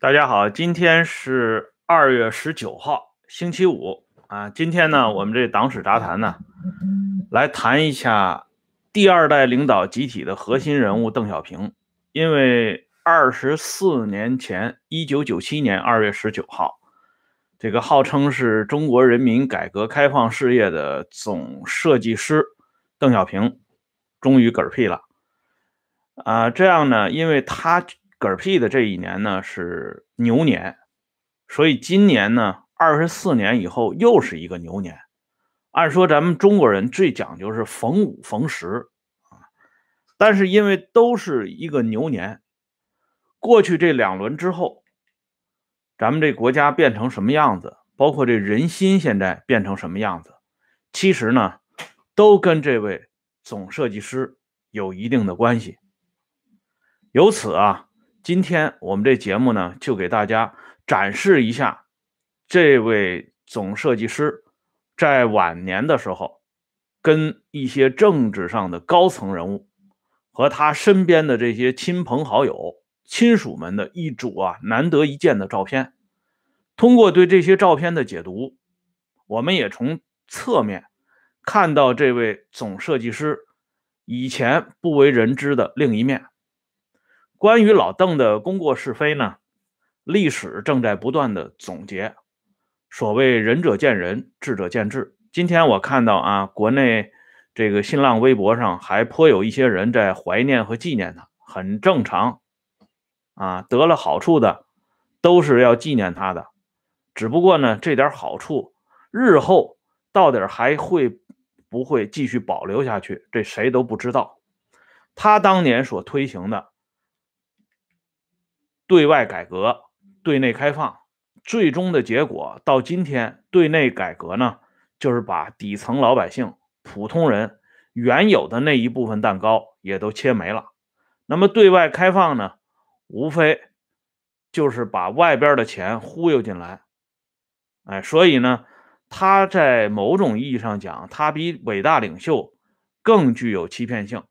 大家好，今天是二月十九号，星期五啊。今天呢，我们这党史杂谈呢，来谈一下第二代领导集体的核心人物邓小平。因为二十四年前，一九九七年二月十九号，这个号称是中国人民改革开放事业的总设计师邓小平，终于嗝屁了啊。这样呢，因为他。嗝屁的这一年呢是牛年，所以今年呢二十四年以后又是一个牛年。按说咱们中国人最讲究是逢五逢十啊，但是因为都是一个牛年，过去这两轮之后，咱们这国家变成什么样子，包括这人心现在变成什么样子，其实呢都跟这位总设计师有一定的关系。由此啊。今天我们这节目呢，就给大家展示一下这位总设计师在晚年的时候，跟一些政治上的高层人物和他身边的这些亲朋好友、亲属们的一组啊难得一见的照片。通过对这些照片的解读，我们也从侧面看到这位总设计师以前不为人知的另一面。关于老邓的功过是非呢，历史正在不断的总结。所谓仁者见仁，智者见智。今天我看到啊，国内这个新浪微博上还颇有一些人在怀念和纪念他，很正常啊。得了好处的都是要纪念他的，只不过呢，这点好处日后到底还会不会继续保留下去，这谁都不知道。他当年所推行的。对外改革，对内开放，最终的结果到今天，对内改革呢，就是把底层老百姓、普通人原有的那一部分蛋糕也都切没了。那么对外开放呢，无非就是把外边的钱忽悠进来。哎，所以呢，他在某种意义上讲，他比伟大领袖更具有欺骗性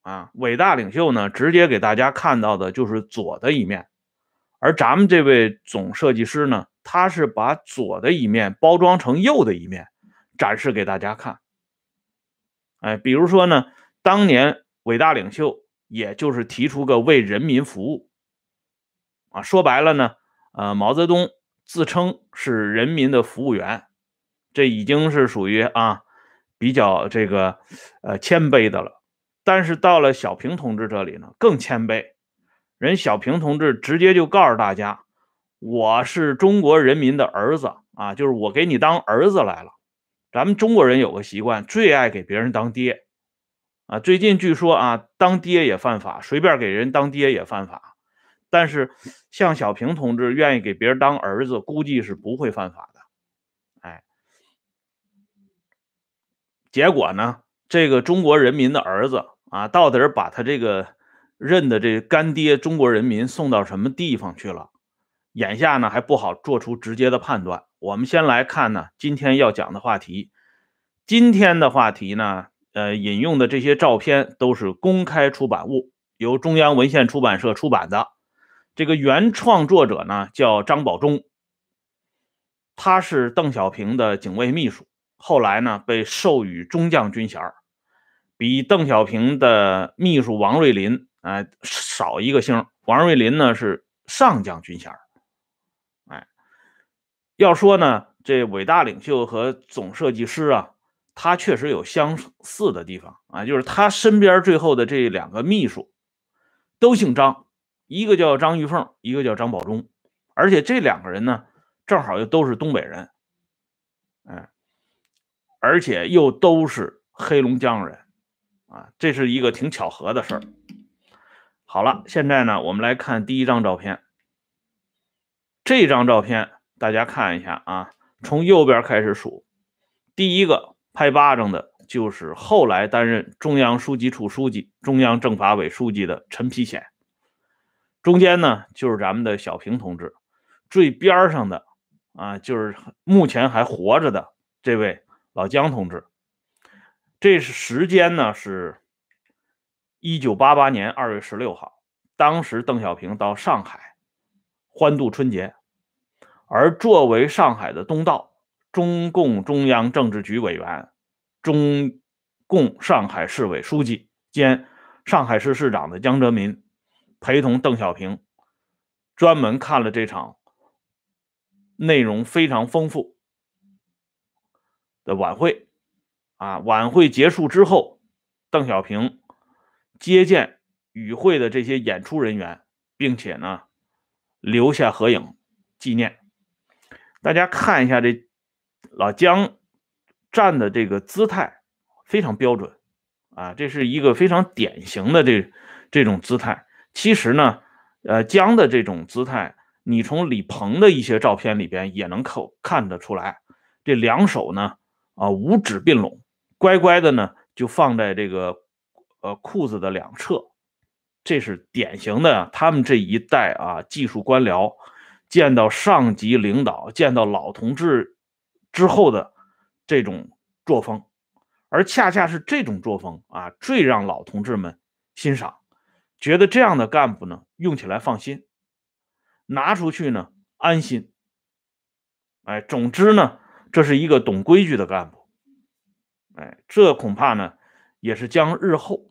啊。伟大领袖呢，直接给大家看到的就是左的一面。而咱们这位总设计师呢，他是把左的一面包装成右的一面，展示给大家看。哎，比如说呢，当年伟大领袖也就是提出个为人民服务，啊，说白了呢，呃，毛泽东自称是人民的服务员，这已经是属于啊比较这个呃谦卑的了。但是到了小平同志这里呢，更谦卑。人小平同志直接就告诉大家：“我是中国人民的儿子啊，就是我给你当儿子来了。”咱们中国人有个习惯，最爱给别人当爹啊。最近据说啊，当爹也犯法，随便给人当爹也犯法。但是像小平同志愿意给别人当儿子，估计是不会犯法的。哎，结果呢，这个中国人民的儿子啊，到底把他这个。认的这干爹中国人民送到什么地方去了？眼下呢还不好做出直接的判断。我们先来看呢今天要讲的话题。今天的话题呢，呃，引用的这些照片都是公开出版物，由中央文献出版社出版的。这个原创作者呢叫张保忠，他是邓小平的警卫秘书，后来呢被授予中将军衔比邓小平的秘书王瑞林。哎，少一个星。王瑞林呢是上将军衔哎，要说呢，这伟大领袖和总设计师啊，他确实有相似的地方。啊，就是他身边最后的这两个秘书都姓张，一个叫张玉凤，一个叫张保忠，而且这两个人呢，正好又都是东北人，哎，而且又都是黑龙江人。啊，这是一个挺巧合的事儿。好了，现在呢，我们来看第一张照片。这张照片大家看一下啊，从右边开始数，第一个拍巴掌的就是后来担任中央书记处书记、中央政法委书记的陈丕显。中间呢就是咱们的小平同志，最边上的啊就是目前还活着的这位老姜同志。这是时间呢是。一九八八年二月十六号，当时邓小平到上海欢度春节。而作为上海的东道，中共中央政治局委员、中共上海市委书记兼上海市市长的江泽民，陪同邓小平，专门看了这场内容非常丰富的晚会。啊，晚会结束之后，邓小平接见与会的这些演出人员，并且呢，留下合影纪念。大家看一下这老姜站的这个姿态非常标准啊，这是一个非常典型的这这种姿态。其实呢，呃，姜的这种姿态，你从李鹏的一些照片里边也能看看得出来。这两手呢，啊，五指并拢，乖乖的呢就放在这个呃裤子的两侧，这是典型的他们这一代啊技术官僚。见到上级领导、见到老同志之后的这种作风，而恰恰是这种作风啊，最让老同志们欣赏，觉得这样的干部呢，用起来放心，拿出去呢安心。哎，总之呢，这是一个懂规矩的干部。哎，这恐怕呢，也是将日后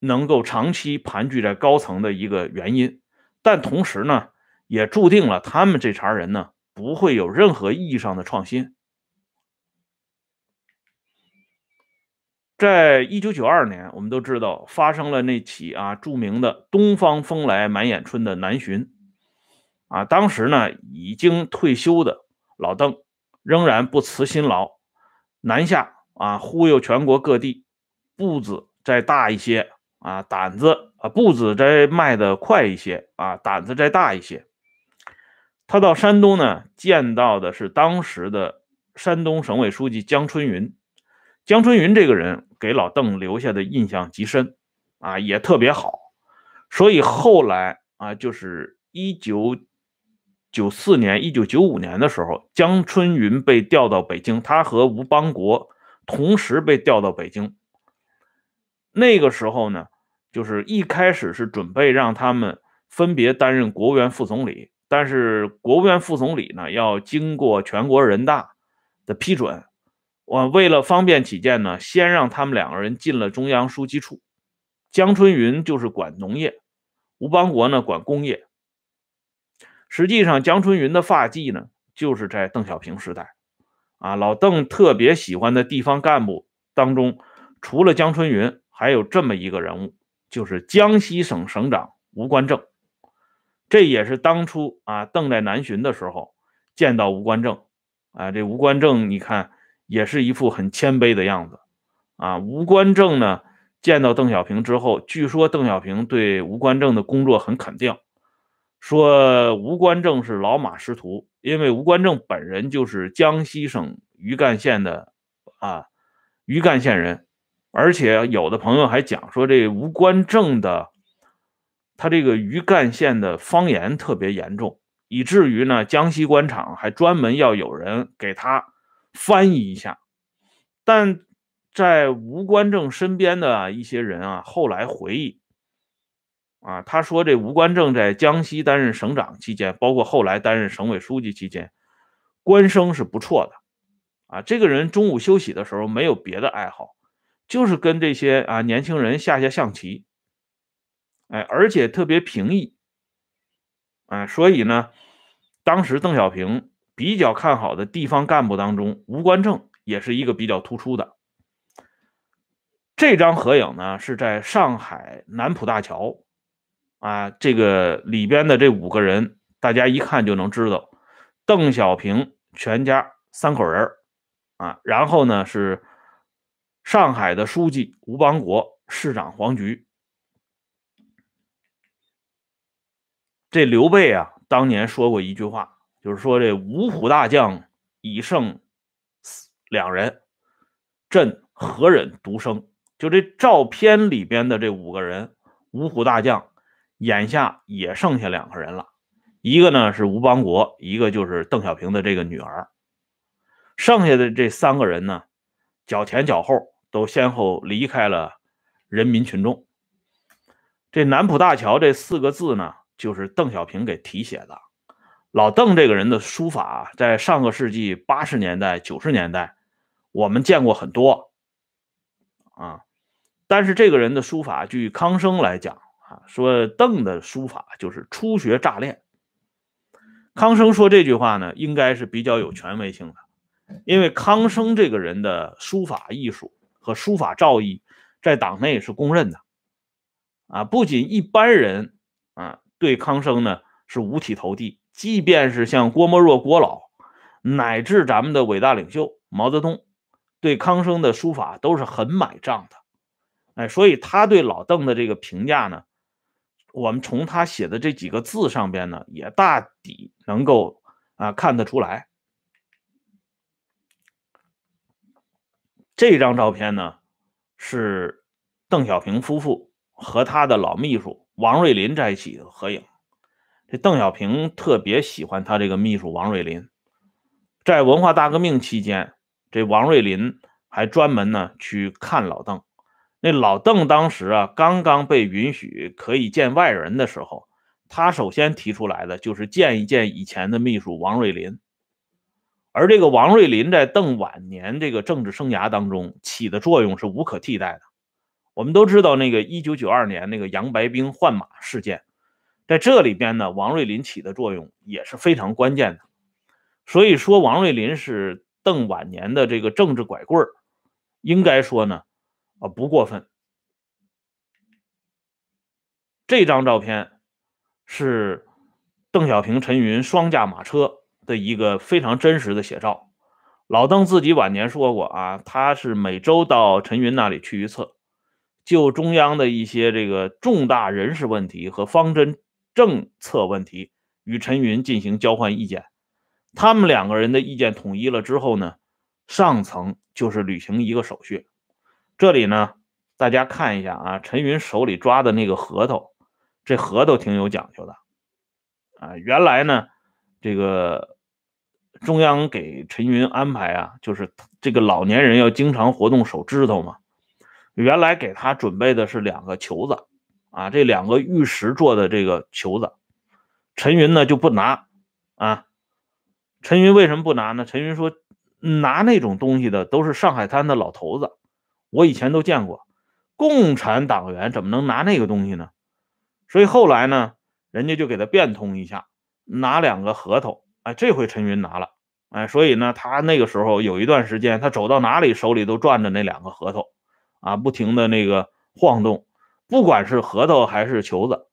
能够长期盘踞在高层的一个原因。但同时呢，也注定了他们这茬人呢，不会有任何意义上的创新。在一九九二年，我们都知道发生了那起啊著名的“东方风来满眼春”的南巡，啊，当时呢已经退休的老邓仍然不辞辛劳南下啊，忽悠全国各地，步子再大一些啊，胆子啊步子再迈的快一些啊，胆子再大一些。他到山东呢，见到的是当时的山东省委书记江春云。江春云这个人给老邓留下的印象极深，啊，也特别好。所以后来啊，就是一九九四年、一九九五年的时候，江春云被调到北京，他和吴邦国同时被调到北京。那个时候呢，就是一开始是准备让他们分别担任国务院副总理。但是国务院副总理呢，要经过全国人大的批准。我为了方便起见呢，先让他们两个人进了中央书记处。江春云就是管农业，吴邦国呢管工业。实际上，江春云的发迹呢，就是在邓小平时代。啊，老邓特别喜欢的地方干部当中，除了江春云，还有这么一个人物，就是江西省省长吴官正。这也是当初啊，邓在南巡的时候见到吴官正，啊，这吴官正你看也是一副很谦卑的样子，啊，吴官正呢见到邓小平之后，据说邓小平对吴官正的工作很肯定，说吴官正是老马识途，因为吴官正本人就是江西省余干县的啊余干县人，而且有的朋友还讲说这吴官正的。他这个余干县的方言特别严重，以至于呢，江西官场还专门要有人给他翻译一下。但在吴官正身边的一些人啊，后来回忆，啊，他说这吴官正在江西担任省长期间，包括后来担任省委书记期间，官声是不错的。啊，这个人中午休息的时候没有别的爱好，就是跟这些啊年轻人下下象棋。哎，而且特别平易，哎，所以呢，当时邓小平比较看好的地方干部当中，吴官正也是一个比较突出的。这张合影呢，是在上海南浦大桥，啊，这个里边的这五个人，大家一看就能知道，邓小平全家三口人啊，然后呢是上海的书记吴邦国，市长黄菊。这刘备啊，当年说过一句话，就是说这五虎大将已剩两人，朕何忍独生？就这照片里边的这五个人，五虎大将，眼下也剩下两个人了，一个呢是吴邦国，一个就是邓小平的这个女儿，剩下的这三个人呢，脚前脚后都先后离开了人民群众。这南浦大桥这四个字呢？就是邓小平给题写的，老邓这个人的书法，在上个世纪八十年代、九十年代，我们见过很多啊。但是这个人的书法，据康生来讲啊，说邓的书法就是初学乍练。康生说这句话呢，应该是比较有权威性的，因为康生这个人的书法艺术和书法造诣，在党内是公认的。啊，不仅一般人啊对康生呢是五体投地，即便是像郭沫若郭老，乃至咱们的伟大领袖毛泽东，对康生的书法都是很买账的。哎，所以他对老邓的这个评价呢？我们从他写的这几个字上边呢，也大抵能够啊看得出来。这张照片呢，是邓小平夫妇和他的老秘书王瑞林在一起的合影。这邓小平特别喜欢他这个秘书王瑞林，在文化大革命期间，这王瑞林还专门呢去看老邓。那老邓当时啊，刚刚被允许可以见外人的时候，他首先提出来的就是见一见以前的秘书王瑞林。而这个王瑞林在邓晚年这个政治生涯当中起的作用是无可替代的。我们都知道那个1992年那个杨白冰换马事件，在这里边呢，王瑞林起的作用也是非常关键的。所以说，王瑞林是邓晚年的这个政治拐棍儿，应该说呢。啊，不过分。这张照片是邓小平、陈云双驾马车的一个非常真实的写照。老邓自己晚年说过啊，他是每周到陈云那里去一次，就中央的一些这个重大人事问题和方针政策问题与陈云进行交换意见。他们两个人的意见统一了之后呢，上层就是履行一个手续。这里呢，大家看一下啊，陈云手里抓的那个核桃，这核桃挺有讲究的啊。原来呢，这个中央给陈云安排啊，就是这个老年人要经常活动手指头嘛。原来给他准备的是两个球子啊，这两个玉石做的这个球子，陈云呢就不拿啊。陈云为什么不拿呢？陈云说，拿那种东西的都是上海滩的老头子。我以前都见过，共产党员怎么能拿那个东西呢？所以后来呢，人家就给他变通一下，拿两个核桃。哎，这回陈云拿了，哎，所以呢，他那个时候有一段时间，他走到哪里手里都攥着那两个核桃，啊，不停的那个晃动，不管是核桃还是球子，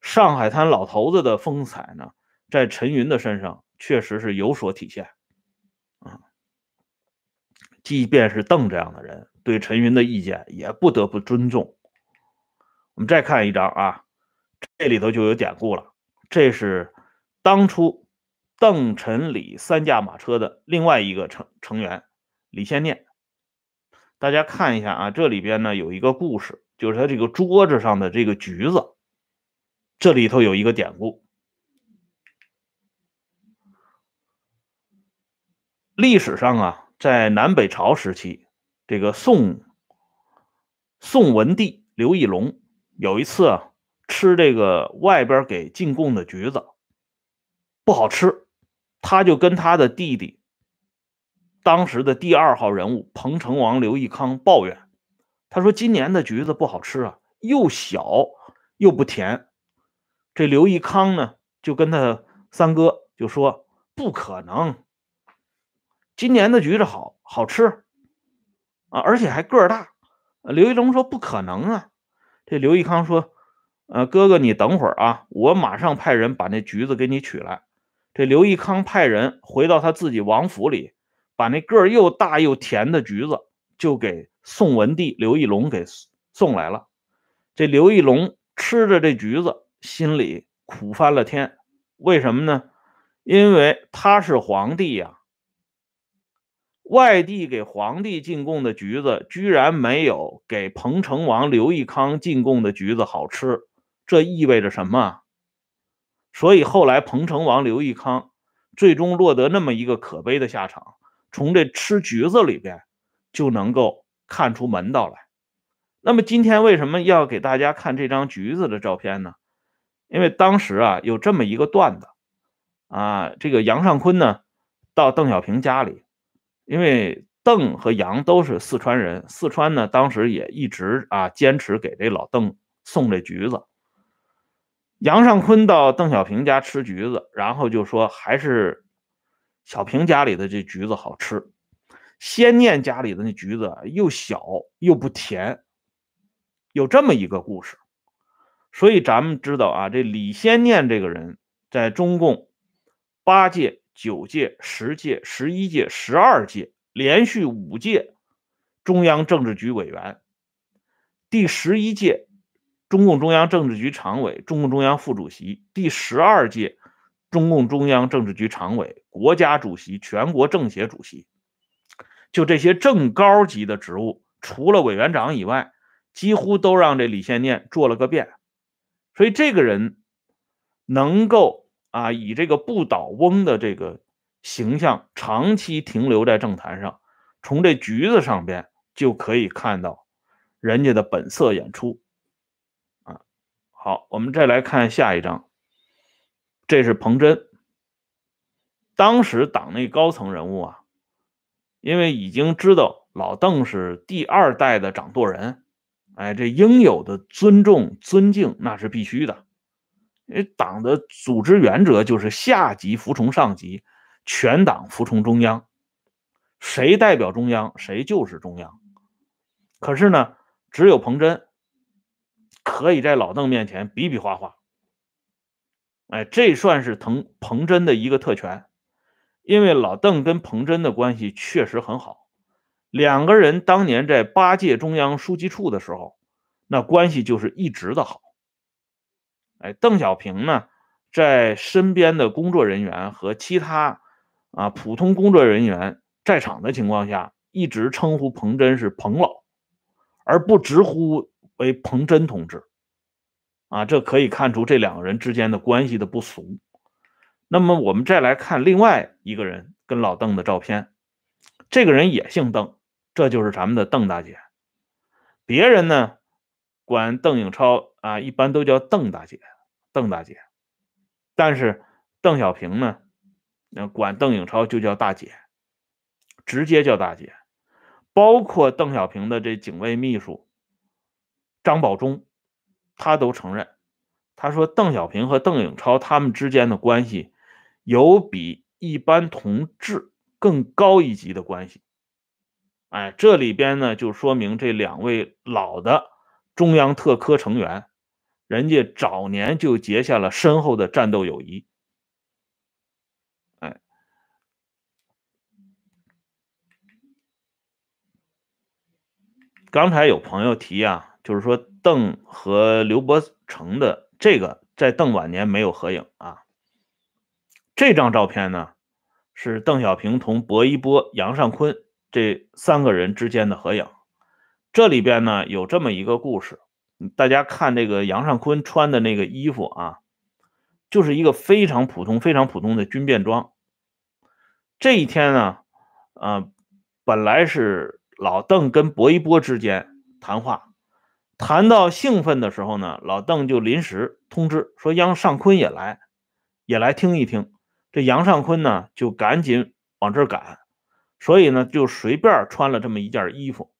上海滩老头子的风采呢，在陈云的身上确实是有所体现，啊，即便是邓这样的人。对陈云的意见也不得不尊重。我们再看一张啊，这里头就有典故了。这是当初邓、陈、李三驾马车的另外一个成成员李先念。大家看一下啊，这里边呢有一个故事，就是他这个桌子上的这个橘子，这里头有一个典故。历史上啊，在南北朝时期。这个宋宋文帝刘义隆有一次啊，吃这个外边给进贡的橘子不好吃，他就跟他的弟弟，当时的第二号人物彭城王刘义康抱怨，他说今年的橘子不好吃啊，又小又不甜。这刘义康呢，就跟他三哥就说不可能，今年的橘子好好吃。啊，而且还个儿大。刘一龙说：“不可能啊！”这刘义康说：“呃，哥哥，你等会儿啊，我马上派人把那橘子给你取来。”这刘义康派人回到他自己王府里，把那个又大又甜的橘子就给宋文帝刘义隆给送来了。这刘义隆吃着这橘子，心里苦翻了天。为什么呢？因为他是皇帝呀。外地给皇帝进贡的橘子，居然没有给彭城王刘义康进贡的橘子好吃，这意味着什么？所以后来彭城王刘义康最终落得那么一个可悲的下场，从这吃橘子里边就能够看出门道来。那么今天为什么要给大家看这张橘子的照片呢？因为当时啊有这么一个段子，啊，这个杨尚昆呢到邓小平家里，因为邓和杨都是四川人，四川呢当时也一直啊坚持给这老邓送这橘子。杨尚昆到邓小平家吃橘子，然后就说还是小平家里的这橘子好吃。先念家里的那橘子又小又不甜，有这么一个故事。所以咱们知道啊，这李先念这个人在中共八届、九届、十届、十一届、十二届连续五届中央政治局委员，第十一届。中共中央政治局常委、中共中央副主席，第十二届中共中央政治局常委、国家主席、全国政协主席，就这些正高级的职务，除了委员长以外，几乎都让这李先念做了个遍。所以这个人能够啊，以这个不倒翁的这个形象长期停留在政坛上，从这局子上边就可以看到人家的本色演出。好，我们再来看下一章。这是彭真，当时党内高层人物啊，因为已经知道老邓是第二代的掌舵人，哎，这应有的尊重、尊敬那是必须的。因为党的组织原则就是下级服从上级，全党服从中央，谁代表中央，谁就是中央。可是呢，只有彭真。可以在老邓面前比比划划，哎，这算是彭彭真的一个特权，因为老邓跟彭真的关系确实很好，两个人当年在八届中央书记处的时候，那关系就是一直的好。哎，邓小平呢，在身边的工作人员和其他啊普通工作人员在场的情况下，一直称呼彭真是彭老，而不直呼。为彭真同志，啊，这可以看出这两个人之间的关系的不俗。那么我们再来看另外一个人跟老邓的照片，这个人也姓邓，这就是咱们的邓大姐。别人呢管邓颖超啊，一般都叫邓大姐，邓大姐。但是邓小平呢，那管邓颖超就叫大姐，直接叫大姐。包括邓小平的这警卫秘书。张保忠，他都承认，他说邓小平和邓颖超他们之间的关系有比一般同志更高一级的关系。哎，这里边呢就说明这两位老的中央特科成员，人家早年就结下了深厚的战斗友谊。哎，刚才有朋友提啊。就是说，邓和刘伯承的这个在邓晚年没有合影啊。这张照片呢，是邓小平同薄一波、杨尚昆这三个人之间的合影。这里边呢有这么一个故事，大家看这个杨尚昆穿的那个衣服啊，就是一个非常普通、非常普通的军便装。这一天呢，呃，本来是老邓跟薄一波之间谈话。谈到兴奋的时候呢，老邓就临时通知说杨尚昆也来，也来听一听。这杨尚昆呢就赶紧往这儿赶，所以呢就随便穿了这么一件衣服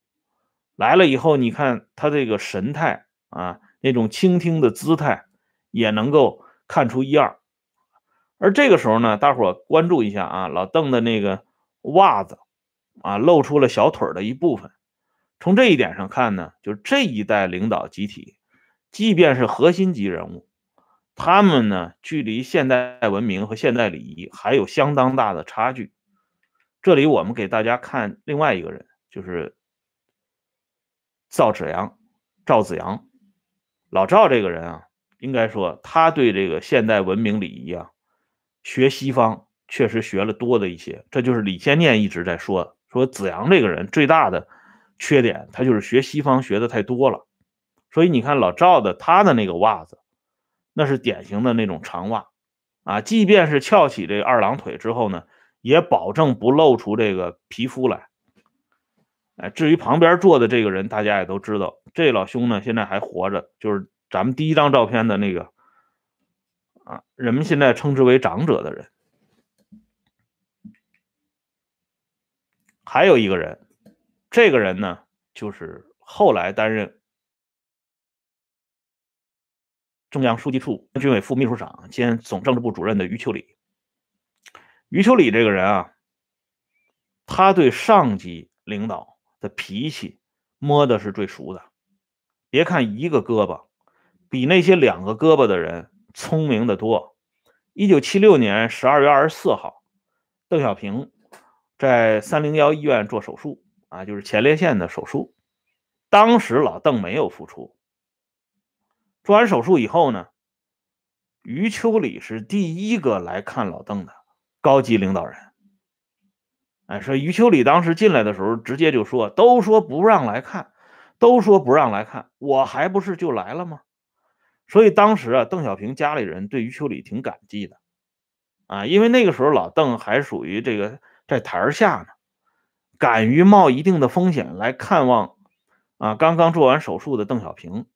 来了以后，你看他这个神态啊，那种倾听的姿态也能够看出一二。而这个时候呢，大伙关注一下啊，老邓的那个袜子啊露出了小腿的一部分。从这一点上看呢，就是这一代领导集体，即便是核心级人物，他们呢距离现代文明和现代礼仪还有相当大的差距。这里我们给大家看另外一个人，就是赵子阳，赵子阳，老赵这个人啊，应该说他对这个现代文明礼仪啊，学西方确实学了多的一些。这就是李先念一直在说，说子阳这个人最大的。缺点，他就是学西方学的太多了。所以你看老赵的他的那个袜子，那是典型的那种长袜啊，即便是翘起这二郎腿之后呢，也保证不露出这个皮肤来。哎，至于旁边坐的这个人，大家也都知道，这老兄呢现在还活着，就是咱们第一张照片的那个啊，人们现在称之为长者的人。还有一个人，这个人呢，就是后来担任中央书记处军委副秘书长兼总政治部主任的余秋里。余秋里这个人啊，他对上级领导的脾气摸的是最熟的。别看一个胳膊，比那些两个胳膊的人聪明的多。一九七六年十二月二十四号，邓小平在三零幺医院做手术啊，就是前列腺的手术。当时老邓没有复出。做完手术以后呢，余秋里是第一个来看老邓的高级领导人。哎，说余秋里当时进来的时候，直接就说：“都说不让来看。”都说不让来看，我还不是就来了吗？所以当时啊，邓小平家里人对余秋里挺感激的，啊，因为那个时候老邓还属于这个在台下呢，敢于冒一定的风险来看望啊刚刚做完手术的邓小平，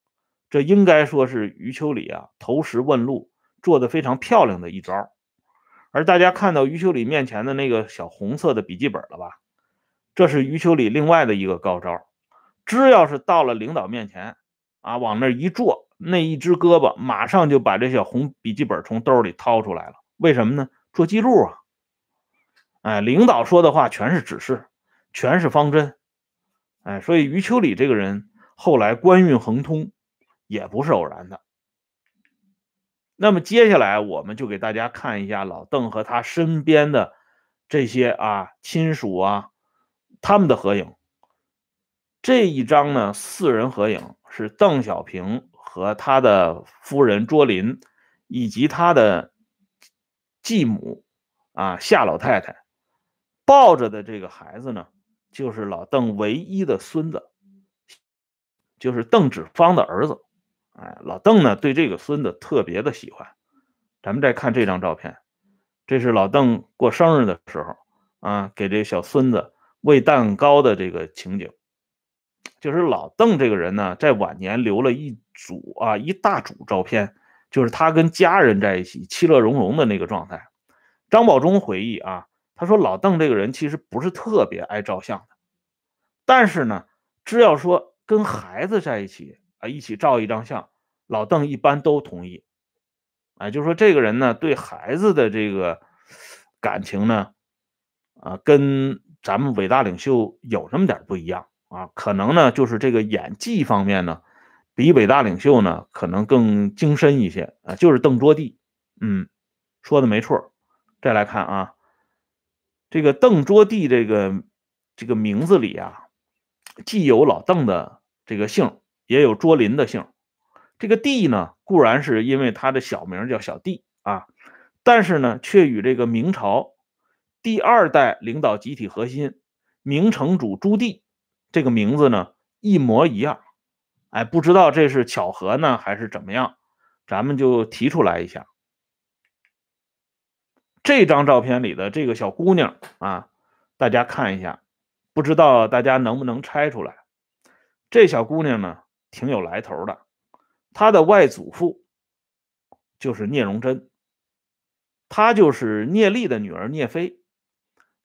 这应该说是余秋里啊投石问路做的非常漂亮的一招。而大家看到余秋里面前的那个小红色的笔记本了吧？这是余秋里另外的一个高招。只要是到了领导面前，啊，往那一坐，那一只胳膊马上就把这小红笔记本从兜里掏出来了。为什么呢？做记录啊！哎，领导说的话全是指示，全是方针。哎，所以余秋里这个人后来官运亨通，也不是偶然的。那么接下来我们就给大家看一下老邓和他身边的这些啊亲属啊他们的合影。这一张呢，四人合影是邓小平和他的夫人卓琳，以及他的继母啊夏老太太抱着的这个孩子呢，就是老邓唯一的孙子，就是邓子方的儿子。哎，老邓呢对这个孙子特别的喜欢。咱们再看这张照片，这是老邓过生日的时候啊，给这小孙子喂蛋糕的这个情景。就是老邓这个人呢，在晚年留了一组啊一大组照片，就是他跟家人在一起其乐融融的那个状态。张保忠回忆啊，他说老邓这个人其实不是特别爱照相的，但是呢，只要说跟孩子在一起啊，一起照一张相，老邓一般都同意。哎，就是说这个人呢，对孩子的这个感情呢，啊，跟咱们伟大领袖有那么点不一样。啊，可能呢，就是这个演技方面呢，比伟大领袖呢可能更精深一些啊。就是邓卓棣，嗯，说的没错。再来看啊，这个邓卓棣这个这个名字里啊，既有老邓的这个姓，也有卓林的姓。这个棣呢，固然是因为他的小名叫小弟啊，但是呢，却与这个明朝第二代领导集体核心明成祖朱棣。这个名字呢一模一样，哎，不知道这是巧合呢还是怎么样，咱们就提出来一下。这张照片里的这个小姑娘啊，大家看一下，不知道大家能不能猜出来？这小姑娘呢挺有来头的，她的外祖父就是聂荣臻，她就是聂丽的女儿聂飞。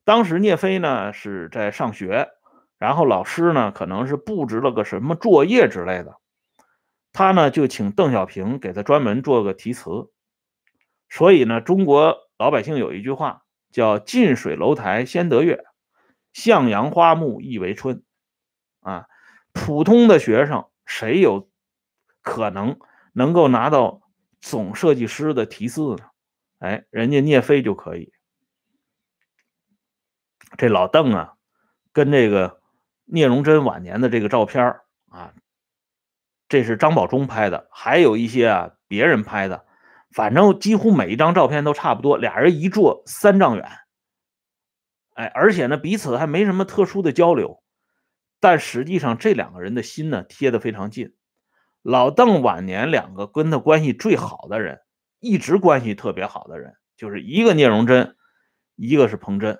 当时聂飞呢是在上学。然后老师呢，可能是布置了个什么作业之类的，他呢就请邓小平给他专门做个题词。所以呢，中国老百姓有一句话叫“近水楼台先得月，向阳花木易为春”。啊，普通的学生谁有可能能够拿到总设计师的题字呢？哎，人家聂飞就可以。这老邓啊，跟这个。聂荣臻晚年的这个照片啊，这是张保忠拍的，还有一些啊别人拍的，反正几乎每一张照片都差不多，俩人一坐三丈远，哎，而且呢彼此还没什么特殊的交流，但实际上这两个人的心呢贴得非常近。老邓晚年两个跟他关系最好的人，一直关系特别好的人，就是一个聂荣臻，一个是彭真，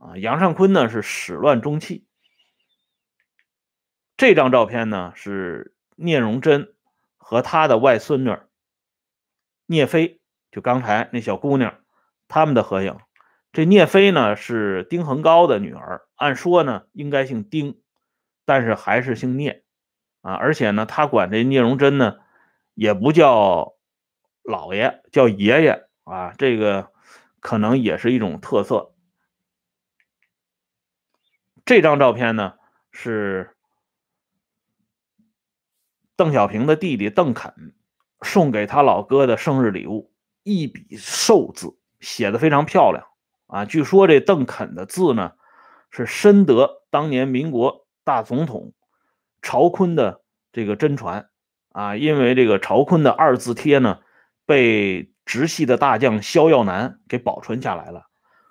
啊，杨尚昆呢是始乱终弃。这张照片呢是聂荣臻和他的外孙女聂飞，就刚才那小姑娘他们的合影。这聂飞呢是丁恒高的女儿，按说呢应该姓丁，但是还是姓聂啊。而且呢，他管这聂荣臻呢也不叫老爷，叫爷爷啊。这个可能也是一种特色。这张照片呢是邓小平的弟弟邓肯送给他老哥的生日礼物，一笔寿字，写的非常漂亮啊。据说这邓肯的字呢是深得当年民国大总统曹锟的这个真传啊，因为这个曹锟的二字帖呢被直系的大将萧耀南给保存下来了。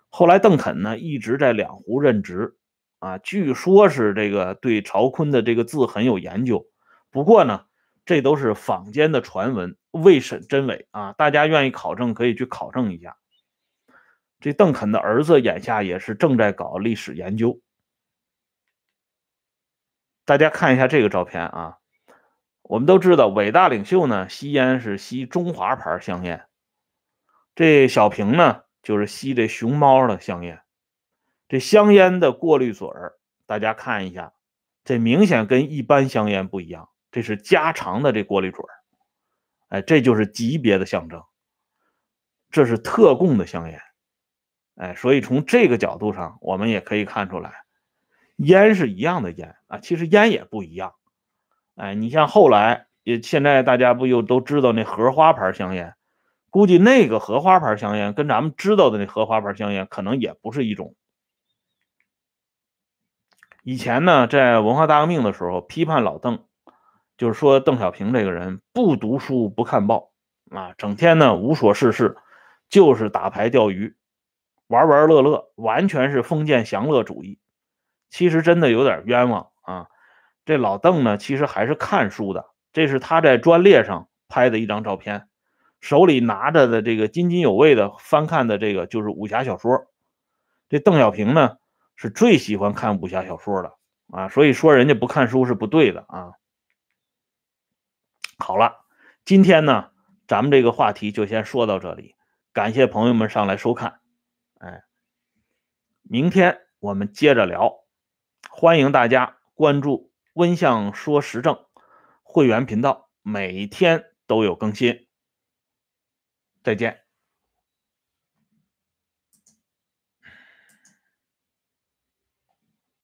后来邓肯呢一直在两湖任职。啊，据说是这个对曹锟的这个字很有研究，不过呢，这都是坊间的传闻，未审真伪啊。大家愿意考证可以去考证一下。这邓肯的儿子眼下也是正在搞历史研究。大家看一下这个照片啊，我们都知道伟大领袖呢吸烟是吸中华牌香烟，这小平呢就是吸这熊猫的香烟。这香烟的过滤嘴儿，大家看一下，这明显跟一般香烟不一样，这是加长的这过滤嘴，哎，这就是级别的象征，这是特供的香烟，哎，所以从这个角度上，我们也可以看出来，烟是一样的烟啊，其实烟也不一样，哎，你像后来也现在大家不又都知道那荷花牌香烟，估计那个荷花牌香烟跟咱们知道的那荷花牌香烟可能也不是一种。以前呢，在文化大革命的时候，批判老邓，就是说邓小平这个人不读书不看报啊，整天呢无所事事，就是打牌钓鱼，玩玩乐乐，完全是封建享乐主义。其实真的有点冤枉啊！这老邓呢，其实还是看书的。这是他在专列上拍的一张照片，手里拿着的这个津津有味的翻看的这个就是武侠小说。这邓小平呢？是最喜欢看武侠小说的啊，所以说人家不看书是不对的啊。好了，今天呢，咱们这个话题就先说到这里，感谢朋友们上来收看，哎，明天我们接着聊，欢迎大家关注温相说时政会员频道，每天都有更新，再见。